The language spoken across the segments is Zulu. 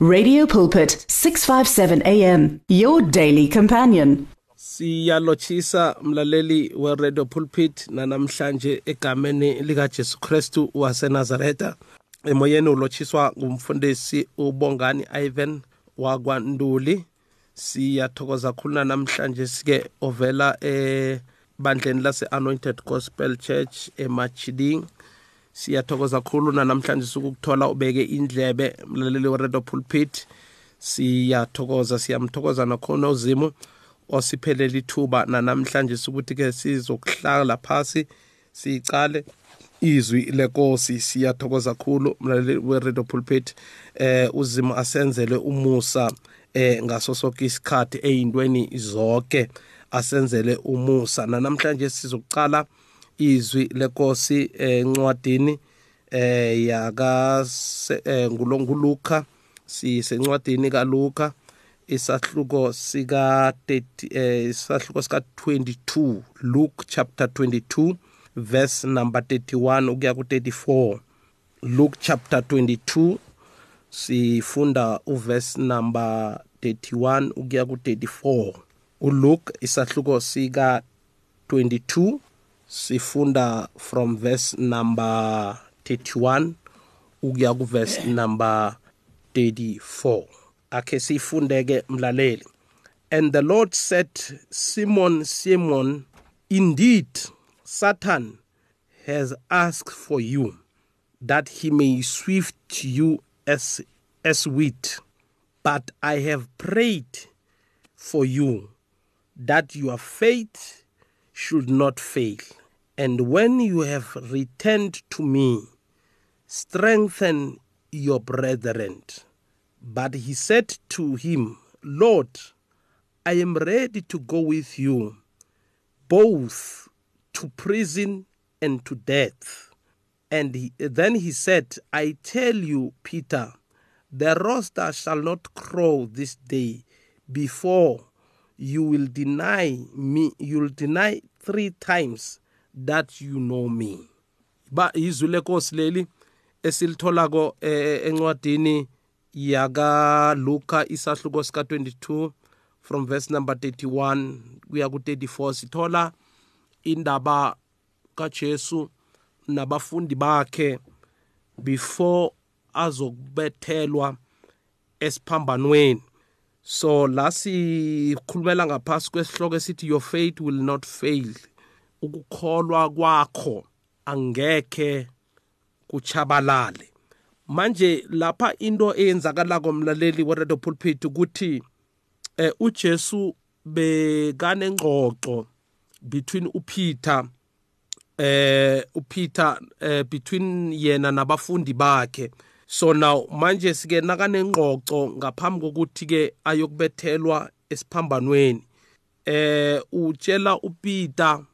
Radio Pulpit 657 AM your daily companion. siyalochisa mlaleli we-radio pulpit nanamhlanje egameni likajesu kristu wasenazaretha. Emoyeni ulotshiswa ngumfundisi ubongani ivan wakwanduli. Siyathokoza khulu namhlanje sike ovela ebandleni lase-anointed gospel church emachiding siyathokoza khulu nanamhlanje sukukuthola ubeke indlebe mlaleli we-radio pulpit. Siyathokoza siyamthokoza nakhona uzimu osiphelela ithuba nanamhlanje ukuthi-ke sizokuhlala phasi sicale izwi lenkosi. Siyathokoza khulu mlaleli we-radio pulpit. Eh uzimo asenzele umusa eh ngaso sonke isikhathi eyintweni zonke asenzele umusa. Nanamhlanje sizokucala izwi lenkosi encwadini eh yaka eh, ngulonguluka sisencwadini kaLuka isahluko sika 30 eh isahluko sika 22 Luke chapter 22 verse number 31 ukuya ku 34 Luke chapter 22 sifunda uverse number 31 ukuya ku 34 uLuke isahluko sika 22 sifunda from verse number 31 ukuya ku verse eh. number 34 akhe siyifundeke mlaleli. And the lord said simon simon indeed satan has asked for you that he may swift you as as wheat. But i have prayed for you that your faith should not fail and when you have returned to me strengthen your brethren but he said to him, Lord, I am ready to go with you, both to prison and to death. And he, then he said, I tell you, Peter, the rooster shall not crow this day before you will deny me, you will deny three times that you know me. Ba izwi lenkosi leli esilitholako encwadini yaka Luka isahluko sika 22 from verse number 31 kuya ku 34 sithola indaba kaJesu nabafundi bakhe before azokubethelwa esiphambanweni so la sikhulumela ngaphasi kwesihloko esithi your faith will not fail ukukholwa kwakho angekhe kuchabalale. Manje lapha into eyenzakalako mlaleli we-radio pulpit ukuthi eh uJesu bekanengxoxo between uPeter eh uPeter eh between yena nabafundi bakhe. So now manje sike nakanengxoxo ngaphambi kokuthi ke ayokubethelwa esiphambanweni. Eh utshela uPeter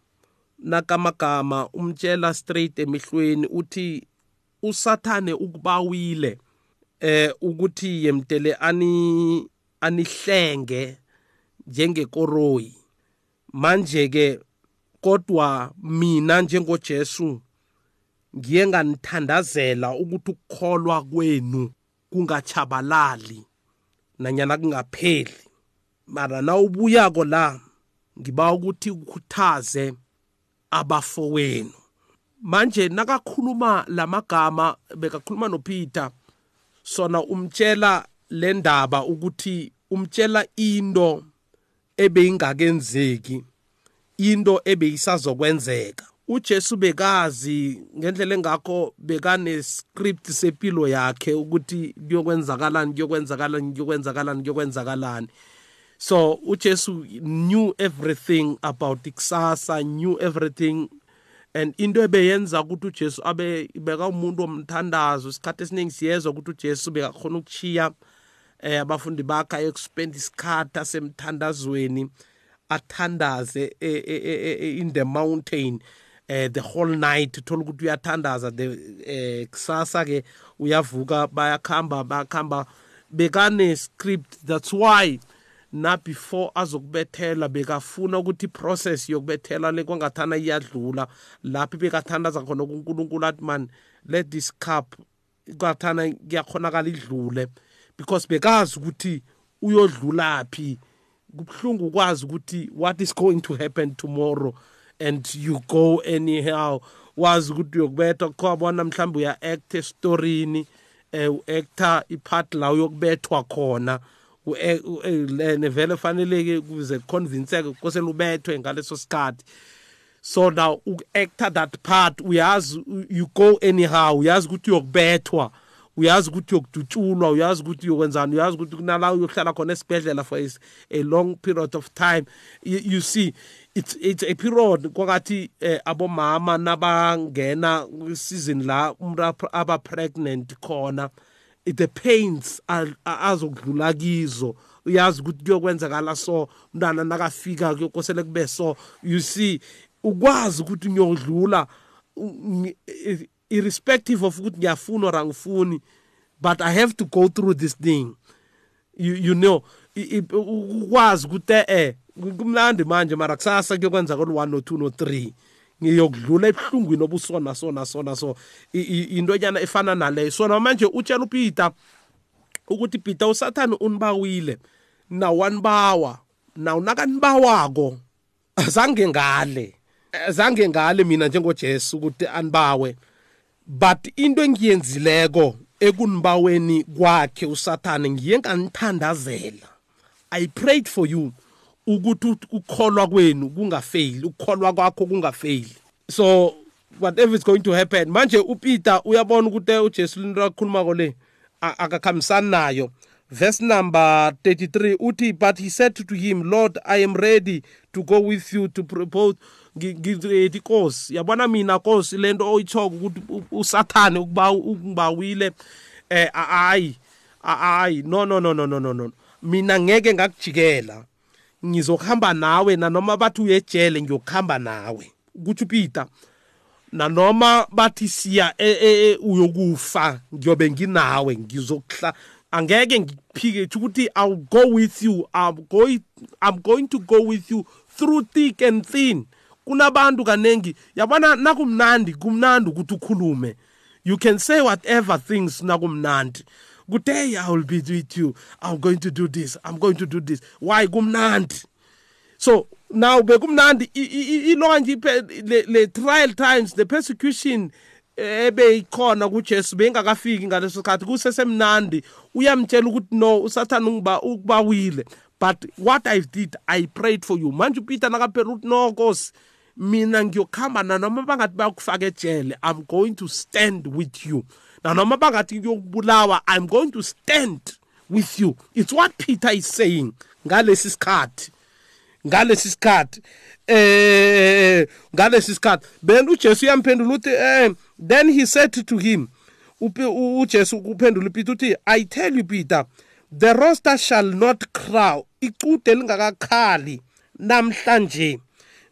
nakamagama umtshela straight emihlweni uthi usathane ukubawile eh ukuthi yemtele ani anihlenge njengekoroyi. Manje ke kodwa mina njengoJesu ngiye nganithandazela ukuthi ukukholwa kwenu kungachabalali nanyana kungapheli. Mara na ubuyako la ngiba ukuthi ukhuthaze abafowenu manje nakakhuluma lamagama bekakhuluma noPeter sona umtshela le ndaba ukuthi umtshela into ebeyingakenzeki into ebeyisazokwenzeka uJesu bekazi ngendlela engakho bekane script sepilo yakhe ukuthi kuyokwenzakalani kuyokwenzakalani kuyokwenzakalani kuyokwenzakalani so uJesu knew everything about ikusasa knew everything. And into ebeyenza ukuthi uJesu abe beka umuntu omthandazo isikhathi esiningi siyezwa ukuthi uJesu bekakhona ukuchiya eh abafundi bakhe ayokuspend isikhathi asemthandazweni athandaze in the mountain eh the whole night. Uthola ukuthi uyathandaza the eh kusasa ke uyavuka bayakhamba bayakhamba bekane script that's why na before azokubethela bekafuna ukuthi iprocess yokubethela le kwangathana iyadlula. Lapho bekathandaza khona kuNkulunkulu athi man let this cup kwathana kuyakhonakala idlule. Because bekazi ukuthi uyodlulaphi. Kubhlungu ukwazi ukuthi what is going to happen tomorrow and you go anyhow. Wazi ukuthi uyokubethwa kwabona mhlawumbe uya-act estorini um u-acta ipart la uyokubethwa khona. Ne vele faneleke kuze kuconvinceke kosele ubethwe ngaleso sikhathi. So now uku-acta that part uyazi you go anyhow uyazi ukuthi uyokubethwa uyazi ukuthi uyokudutshulwa uyazi ukuthi uyokwenzani uyazi ukuthi kunala uyohlala khona esibhedlela for a long period of time. You, you see it's, it's a period kwakathi eh, abomama nabangena season la umuntu aba pregnant khona. The pains azokudlula kizo. Uyazi ukuthi kuyokwenzakala so umntwana nakafika kuyokosele kube so. You see ukwazi ukuthi ngiyodlula irrespective of ukuthi ngiyafuna or angifuni but i have to go through this thing. You, you know ukwazi ukuthi eh kumnandi manje mara kusasa kuyokwenza kolu 1 no 2 no 3 ngiyokudlula ebuhlungwini obusona sona sona so into nyana efana naleyo. Sona manje utshela uPeter ukuthi Peter usathani unibawile. Na wanbawa na unakanibawako azange ngale. Azange ngale mina njengoJesu ukuthi anibawe. But into engiyenzileko ekunibaweni kwakhe usathane ngiye nganithandazela. I prayed for you. Ukuthi ukukholwa kwenu kungafail ukukholwa kwakho kungafail so whatever is going to happen. Manje uPeter uyabona ukuthi uJesu linto akhuluma ko le akakhambisani nayo. Verse number 33 uthi but he said to him lord i am ready to go with you to propose ngiready inkosi yabona mina nkosi lento oyithoko ukuthi usathane ukuba ungibawile eh ayi ayi. No no no no no no. Mina ngeke ngakujikela. Ngizokuhamba nawe nanoma bathi uyejele ngiyokuhamba nawe. Ukuthi uPeter nanoma bathi siya e, e, e, uyokufa ngiyobe nginawe ngizokuhla angeke ngiphike ukuthi I'll go with you I'm going I'm going to go with you through thick and thin. Kunabantu kanengi yabona nakumnandi kumnandi ukuthi ukhulume. You can say whatever things nakumnandi. Today i will be with you. I'm going to do this. I'm going to do this. Why kumnandi so now bekumnandi ilonga nje le, trial times the persecution eh, ebeyikhona kuJesu bengakafiki ngaleso sikhathi. Kusesemnandi. Uyamtshela ukuthi no usathana ungiba ukubawile. But what i did i prayed for you. Manje upeter nakaphela ukuthi mina ngiyokuhamba nanoma bangathi bayakufaka ejele i'm going to stand with you. Nanoma bangathi kuyokubulawa i'm going to stand with you. It's what peter is saying ngalesi sikhathi. Ngalesi sikhathi. Eh ngalesi sikhathi. Then uJesu uyamphendula uthi eh then he said to him uJesu uphendula uPeter uthi i tell you Peter the roster shall not crow. Icude lingakakhali namhlanje.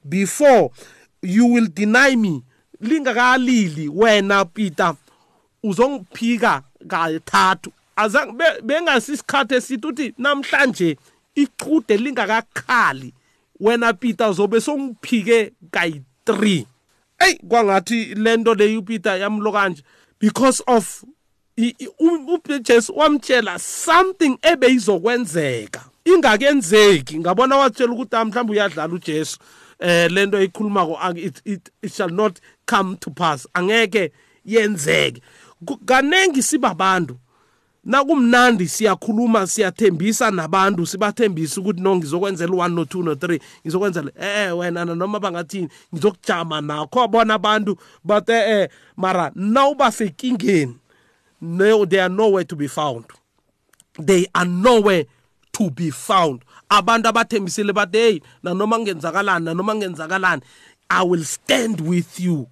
Before you will deny me lingakalili wena Peter. Uzongiphika kathathu azange bengasisikhathi esithi uthi namhlanje iqude lingakakhali. Wena Peter zobe songiphike kayi3 hey kwangathi lento le uPeter yamlo kanje. Because of uJesu wamtshela something ebeyizokwenzeka. Ingakenzeki. Ngabona watshela ukuthi mhlawumbe uyadlala uJesu. Eh lento eyikhuluma ko it, shall not come to pass. Angeke yenzeke. Kanengi sibabantu nakumnandi siyakhuluma siyathembisa nabantu sibathembisa ukuthi no ngizokwenzela u1 no 2 no 3 ngizokwenzela eh wena noma bangathini ngizokujama nakho. Bona abantu but eh mara nawuba sekingeni no they are nowhere to be found. They are nowhere to be found. Abantu abathembisile bathi hey nanoma kungenzakalani nanoma kungenzakalani i will stand with you.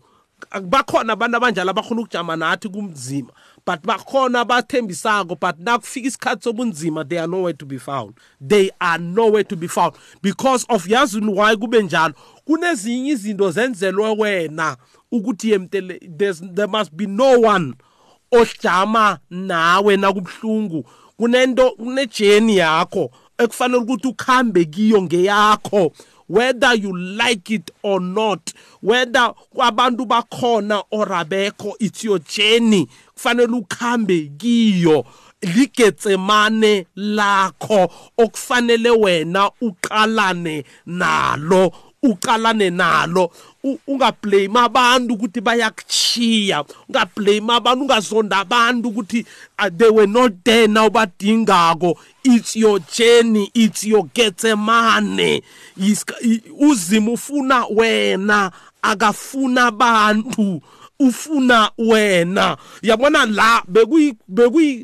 Bakhona abantu abanjalo abakhona ukujama nathi kumzima but bakhona abathembisako but nakufika isikhathi sobunzima they are nowhere to be found. They are nowhere to be found. Because of yazini why kube njalo? Kunezinye izinto zenzelwe wena ukuthi yemtele there must be no one ojama nawe nakubhlungu kunento kunejeni yakho. Ekufanele ukuthi ukhambe kiyo ngeyakho whether you like it or not whether abantu bakhona or abekho it's your journey. Kufanele ukhambe kiyo ligetsemane lakho okufanele wena uqalane nalo uqalane nalo. Ungablame abantu ukuthi bayakuchiya ungablame abantu ungazonda abantu ukuthi uh, they were not there now badingako it's your journey it's your getsemane. Uzima ufuna wena akafuna abantu ufuna wena. Yabona la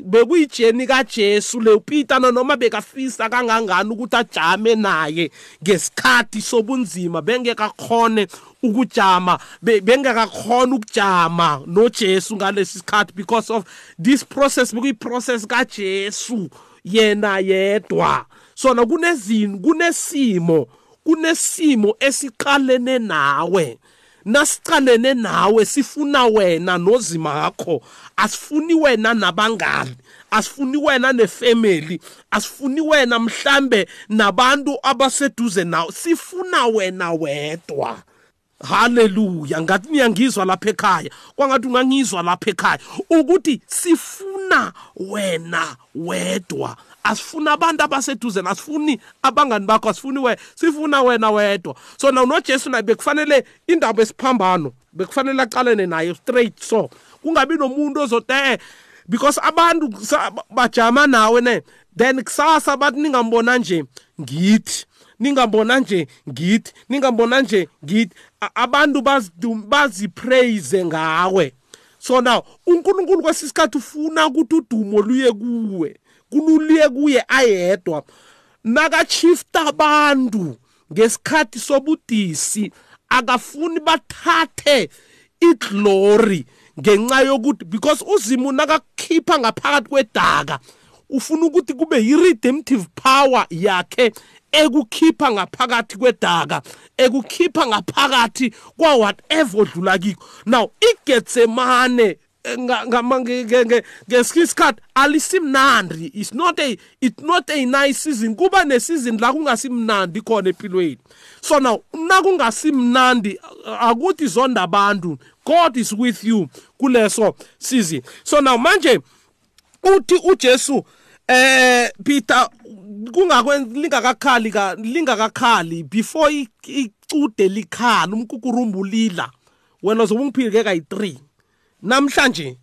bekuyijeni kajesu le peter noma bekafisa kangangani ukuthi ajame naye ngesikhathi sobunzima bengekakhone ukujama bengekakhona ukujama nojesu ngalesi sikhathi because of this process bekuyiprocess kajesu yena yedwa. Sona kunezini kunesimo kunesimo esiqalene nawe. Nasicalene nawe sifuna wena nozima wakho asifuni wena nabangani asifuni wena nefamily asifuni wena mhlambe nabantu abaseduze nawe sifuna wena wedwa. Haleluya ngathi niyangizwa lapha ekhaya. Kwangathi ungangizwa lapha ekhaya. Ukuthi sifuna wena wedwa. Asifuna abantu abaseduze asifuni abangani bakho? Asifuni we sifuna wena wedwa. So na nojesu naye bekufanele indaba esiphambano bekufanele aqalene naye straight. So kungabi nomuntu ozote eh, because abantu bajama nawe ne then kusasa bathi ningambona nje ngithi ningambona nje ngithi ningambona nje ngithi abantu bazipraise ngawe. So now uNkulunkulu kwesisikhathi ufuna ukuthi udumo luye kuwe kululiye kuye ayedwa. Nakachifta abantu ngesikhathi sobudisi akafuni bathathe iglory ngenxa yokuthi because uzimu nakakukhipha ngaphakathi kwedaka ufuna ukuthi kube yi-redemptive power yakhe ekukhipha ngaphakathi kwedaka ekukhipha ngaphakathi kwa whatever odlula kikho. Now igetsemane ngesikhathi isikhathi alisimnandi. It's not a it's not a nice season. Kuba nesizini la kungasimnandi khona empilweni. So now nakungasimnandi akuthi zonda abantu. God is with you kuleso season. So now manje uthi uJesu eh Peter kungakwenzi lingakakhali ka lingakakhali before icude likhala umkukurumbu lila wena uzobungiphile ke kayi3 namhlanje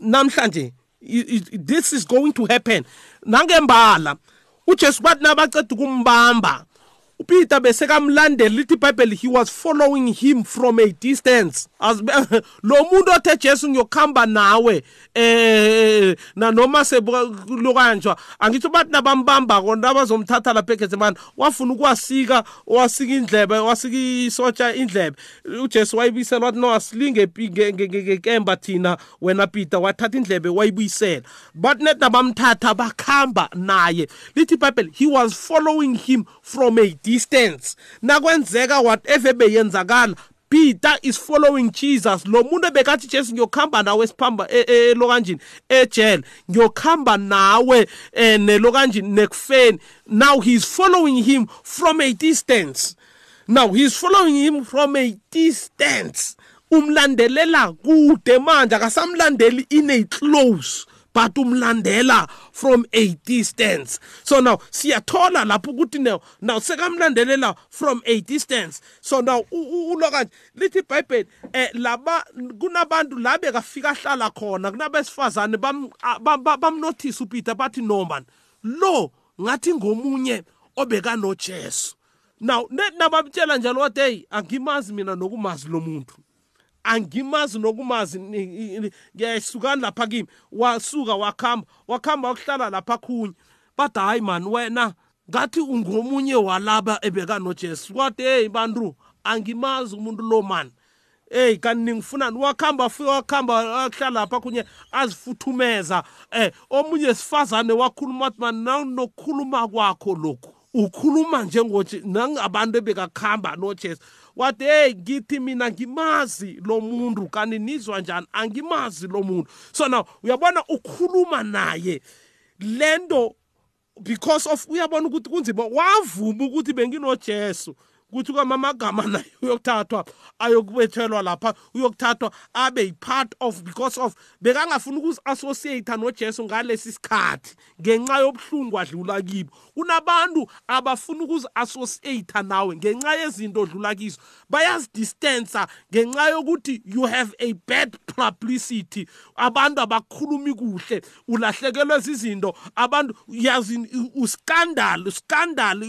namhlanje this is going to happen. Nangembala uJesu bathi nabaceda ukumbamba uPeter besekamlandela lithi iBhayibheli he was following him from a distance. Lo muntu othe Jesu ngiyokhamba nawe eh na noma sebukanjwa angithi bathi nabambamba kona abazomthatha lapha eGetsemane wafuna ukwasika wasika indlebe wasika isotsha indlebe. uJesu wayibisela wathi no asilinge ngekemba thina. Wena Peter wathatha indlebe wayibuyisela. Bathi net nabamthatha bakhamba naye. Lithi iBhayibheli he was following him from a distance distance. Nakwenzeka whatever beyenzakala Peter is following Jesus. Lo muntu ebekathi Jesu ngiyokhamba nawe siphamba elokanjini ejele. Ngiyokhamba nawe eh, nelokanjini nekufeni. Now he's following him from a distance. Now he's following him from a distance. Umlandelela kude manje akasamlandeli in a close. But umlandela from a distance so now siyathola lapho ukuthi now now sekamlandelela from a distance so now ulokanje lithi iBhayibheli eh laba kunabantu la bekafika ahlala khona kunabesifazane bamnotice uPeter bathi no man. Lo ngathi ngomunye obeka noJesu now nabamtshela njalo wathi hey angimazi mina nokumazi lo muntu. Angimazi nokumazi ngiyahlukana lapha kimi. Wasuka wakhamba wakhamba wakuhlala lapha khunye. Bathi hayi man wena ngathi ungomunye walaba ebeka nojesu. Kwathi hey bantu angimazi umuntu lo man. Hey kanti ningifunani wakhamba fika wakhamba wahlala lapha kunye azifuthumeza. Eh omunye sifazane wakhuluma wathi man nokukhuluma kwakho lokhu? Ukhuluma njengothi nangabantu ebekakhamba nojesu wathi hey ngithi mina ngimazi lo muntu kanti nizwa njani? Angimazi lo muntu. So now uyabona ukhuluma naye lento because of uyabona ukuthi kunzima wavuma ukuthi benginojesu kuthi kwamamagama naye uyokuthathwa ayokubethelwa lapha uyokuthathwa abe yi-part of because of bekangafuni ukuzi-associate nojesu ngalesi sikhathi ngenxa yobuhlungu adlula kibo. Kunabantu abafuna ukuzi-associate nawe ngenxa yezinto odlula kizo. Bayazidistansa ngenxa yokuthi you have a bad publicity. Abantu abakhulumi kuhle ulahlekelwe zizinto. Abantu yazi uskandal uskandal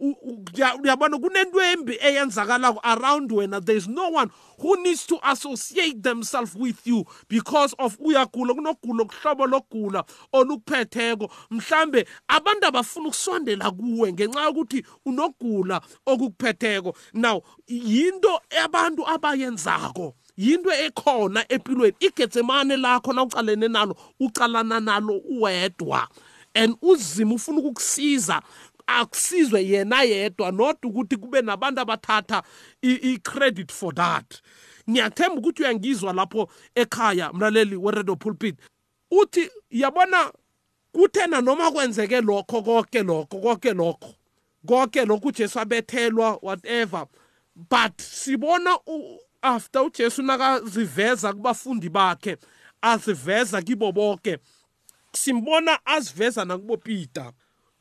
uyabona kunento embi eyenzakalako around wena. There is no one who needs to associate themselves with you because of uyagula kunogula kuhlobo lokugula olukuphetheko. Mhlambe abantu abafuna ukusondela kuwe ngenxa yokuthi unogula okukuphetheko. Now yinto abantu abayenzako yinto ekhona empilweni. Igetsemane lakho na ucalene nalo ucalana nalo uwedwa. And uzima ufuna ukukusiza. Akusizwe yena yedwa not ukuthi kube nabantu abathatha i-credit for that. Ngiyathemba ukuthi uyangizwa lapho ekhaya mlaleli weredo pulpit. Uthi yabona kuthena noma kwenzeke lokho konke lokho konke lokho konke lokho ujesu abethelwa whatever. But sibona after ujesu nakaziveza kubafundi bakhe aziveza kibo bonke simbona aziveza nakubo Peter.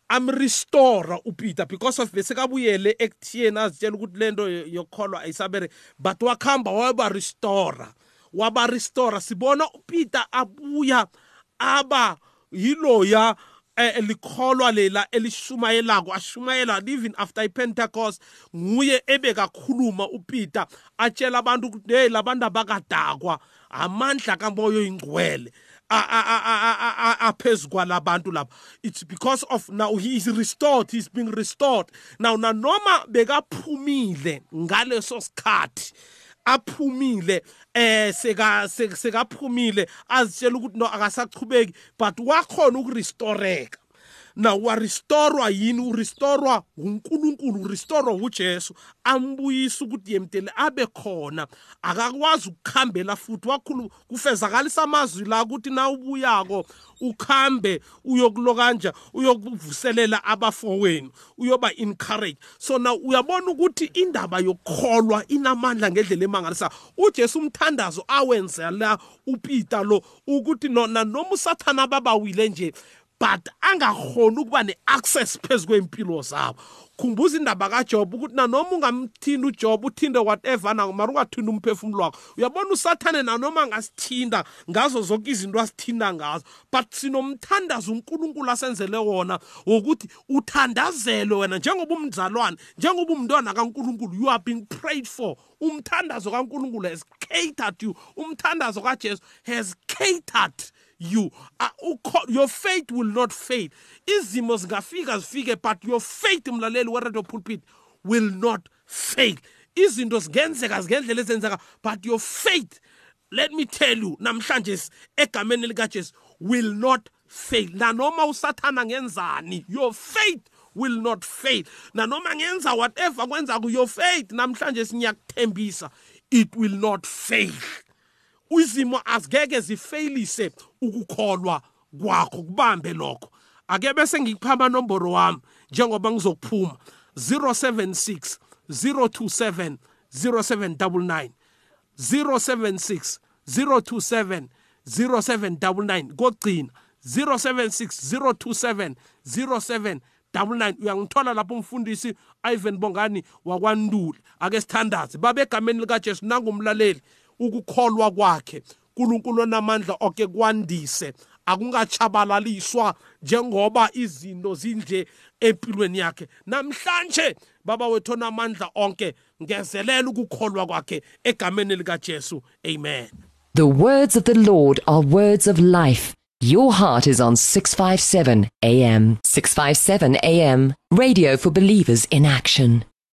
Amrestora uPeter because of bese kabuyele ekuthiyeni azitshela ukuthi lento yokholwa ayisabere but wakhamba waba restora waba restora sibona uPeter abuya aba yiloya elikholwa lela elishumayelako ashumayela even after ipentecost nguye ebekakhuluma upeter atshela abantu ukuthi hey labantu abakadakwa amandla kamoya oyingcwele aphezu kwalabantu lapha it's because of now he is restored he's being restored. Now nanoma bekaphumile ngaleso sikhathi aphumile eh seka sekaphumile azitshela ukuthi no akasachubeki but wakhona ukurestoreka. Na warestorwa yini? Urestorwa uNkulunkulu urestorwa uJesu ambuyisa ukuthi yemtele abe khona. Akakwazi ukukhambela futhi wakhulu kufezakalisa amazwi la ukuthi na ubuyako ukhambe uyokulokanja uyokuvuselela abafowenu uyoba encourage. So na uyabona ukuthi indaba yokukholwa inamandla ngendlela emangalisa. uJesu umthandazo awenzela uPeter lo ukuthi nona noma usathana babawile nje but angakhona ukuba neaccess phezulu kwempilo zabo. Khumbuza indaba kaJob ukuthi nanoma ungamthinda uJob uthinde whatever na mara ungathinda umphefumulo wakho. Uyabona usathane nanoma ngasithinda ngazo zonke izinto asithinda ngazo but sinomthandazo uNkulunkulu asenzele wona wokuthi uthandazelwe wena njengoba umzalwane njengoba umntwana kaNkulunkulu. You are being prayed for. Umthandazo kaNkulunkulu has catered you. Umthandazo kaJesu has catered you. Uh, your faith will not fail izimo zingafika zifike but your faith mlaleli weredio pulpit will not fail izinto zingenzeka zingendlela ezenzeka but your faith let me tell you namhlanje egameni likajesu will not fail nanoma usathana ngenzani your faith will not fail nanoma ngenza whatever kwenza your faith namhlanje sinyakuthembisa it will not fail izimo azigeke zifailise ukukholwa kwakho kubambe lokho. Ake bese ngikupha amanomboro wami njengoba ngizokuphuma 076 027 0799 076 027 0799 kokugcina 076 027 07 double nine uyangithola lapho umfundisi Ivan Bongani wakwandule ake sithandaze. Babe egameni likaJesu nangumlaleli. Ukukholwa kwakhe. uNkulunkulu onamandla oke kwandise akungachabalaliswa njengoba izinto zinje empilweni yakhe. Namhlanje baba wethu onamandla onke ngezelela ukukholwa kwakhe egameni likaJesu. Amen. The words of the Lord are words of life. Your heart is on 657 AM 657 AM radio for believers in action.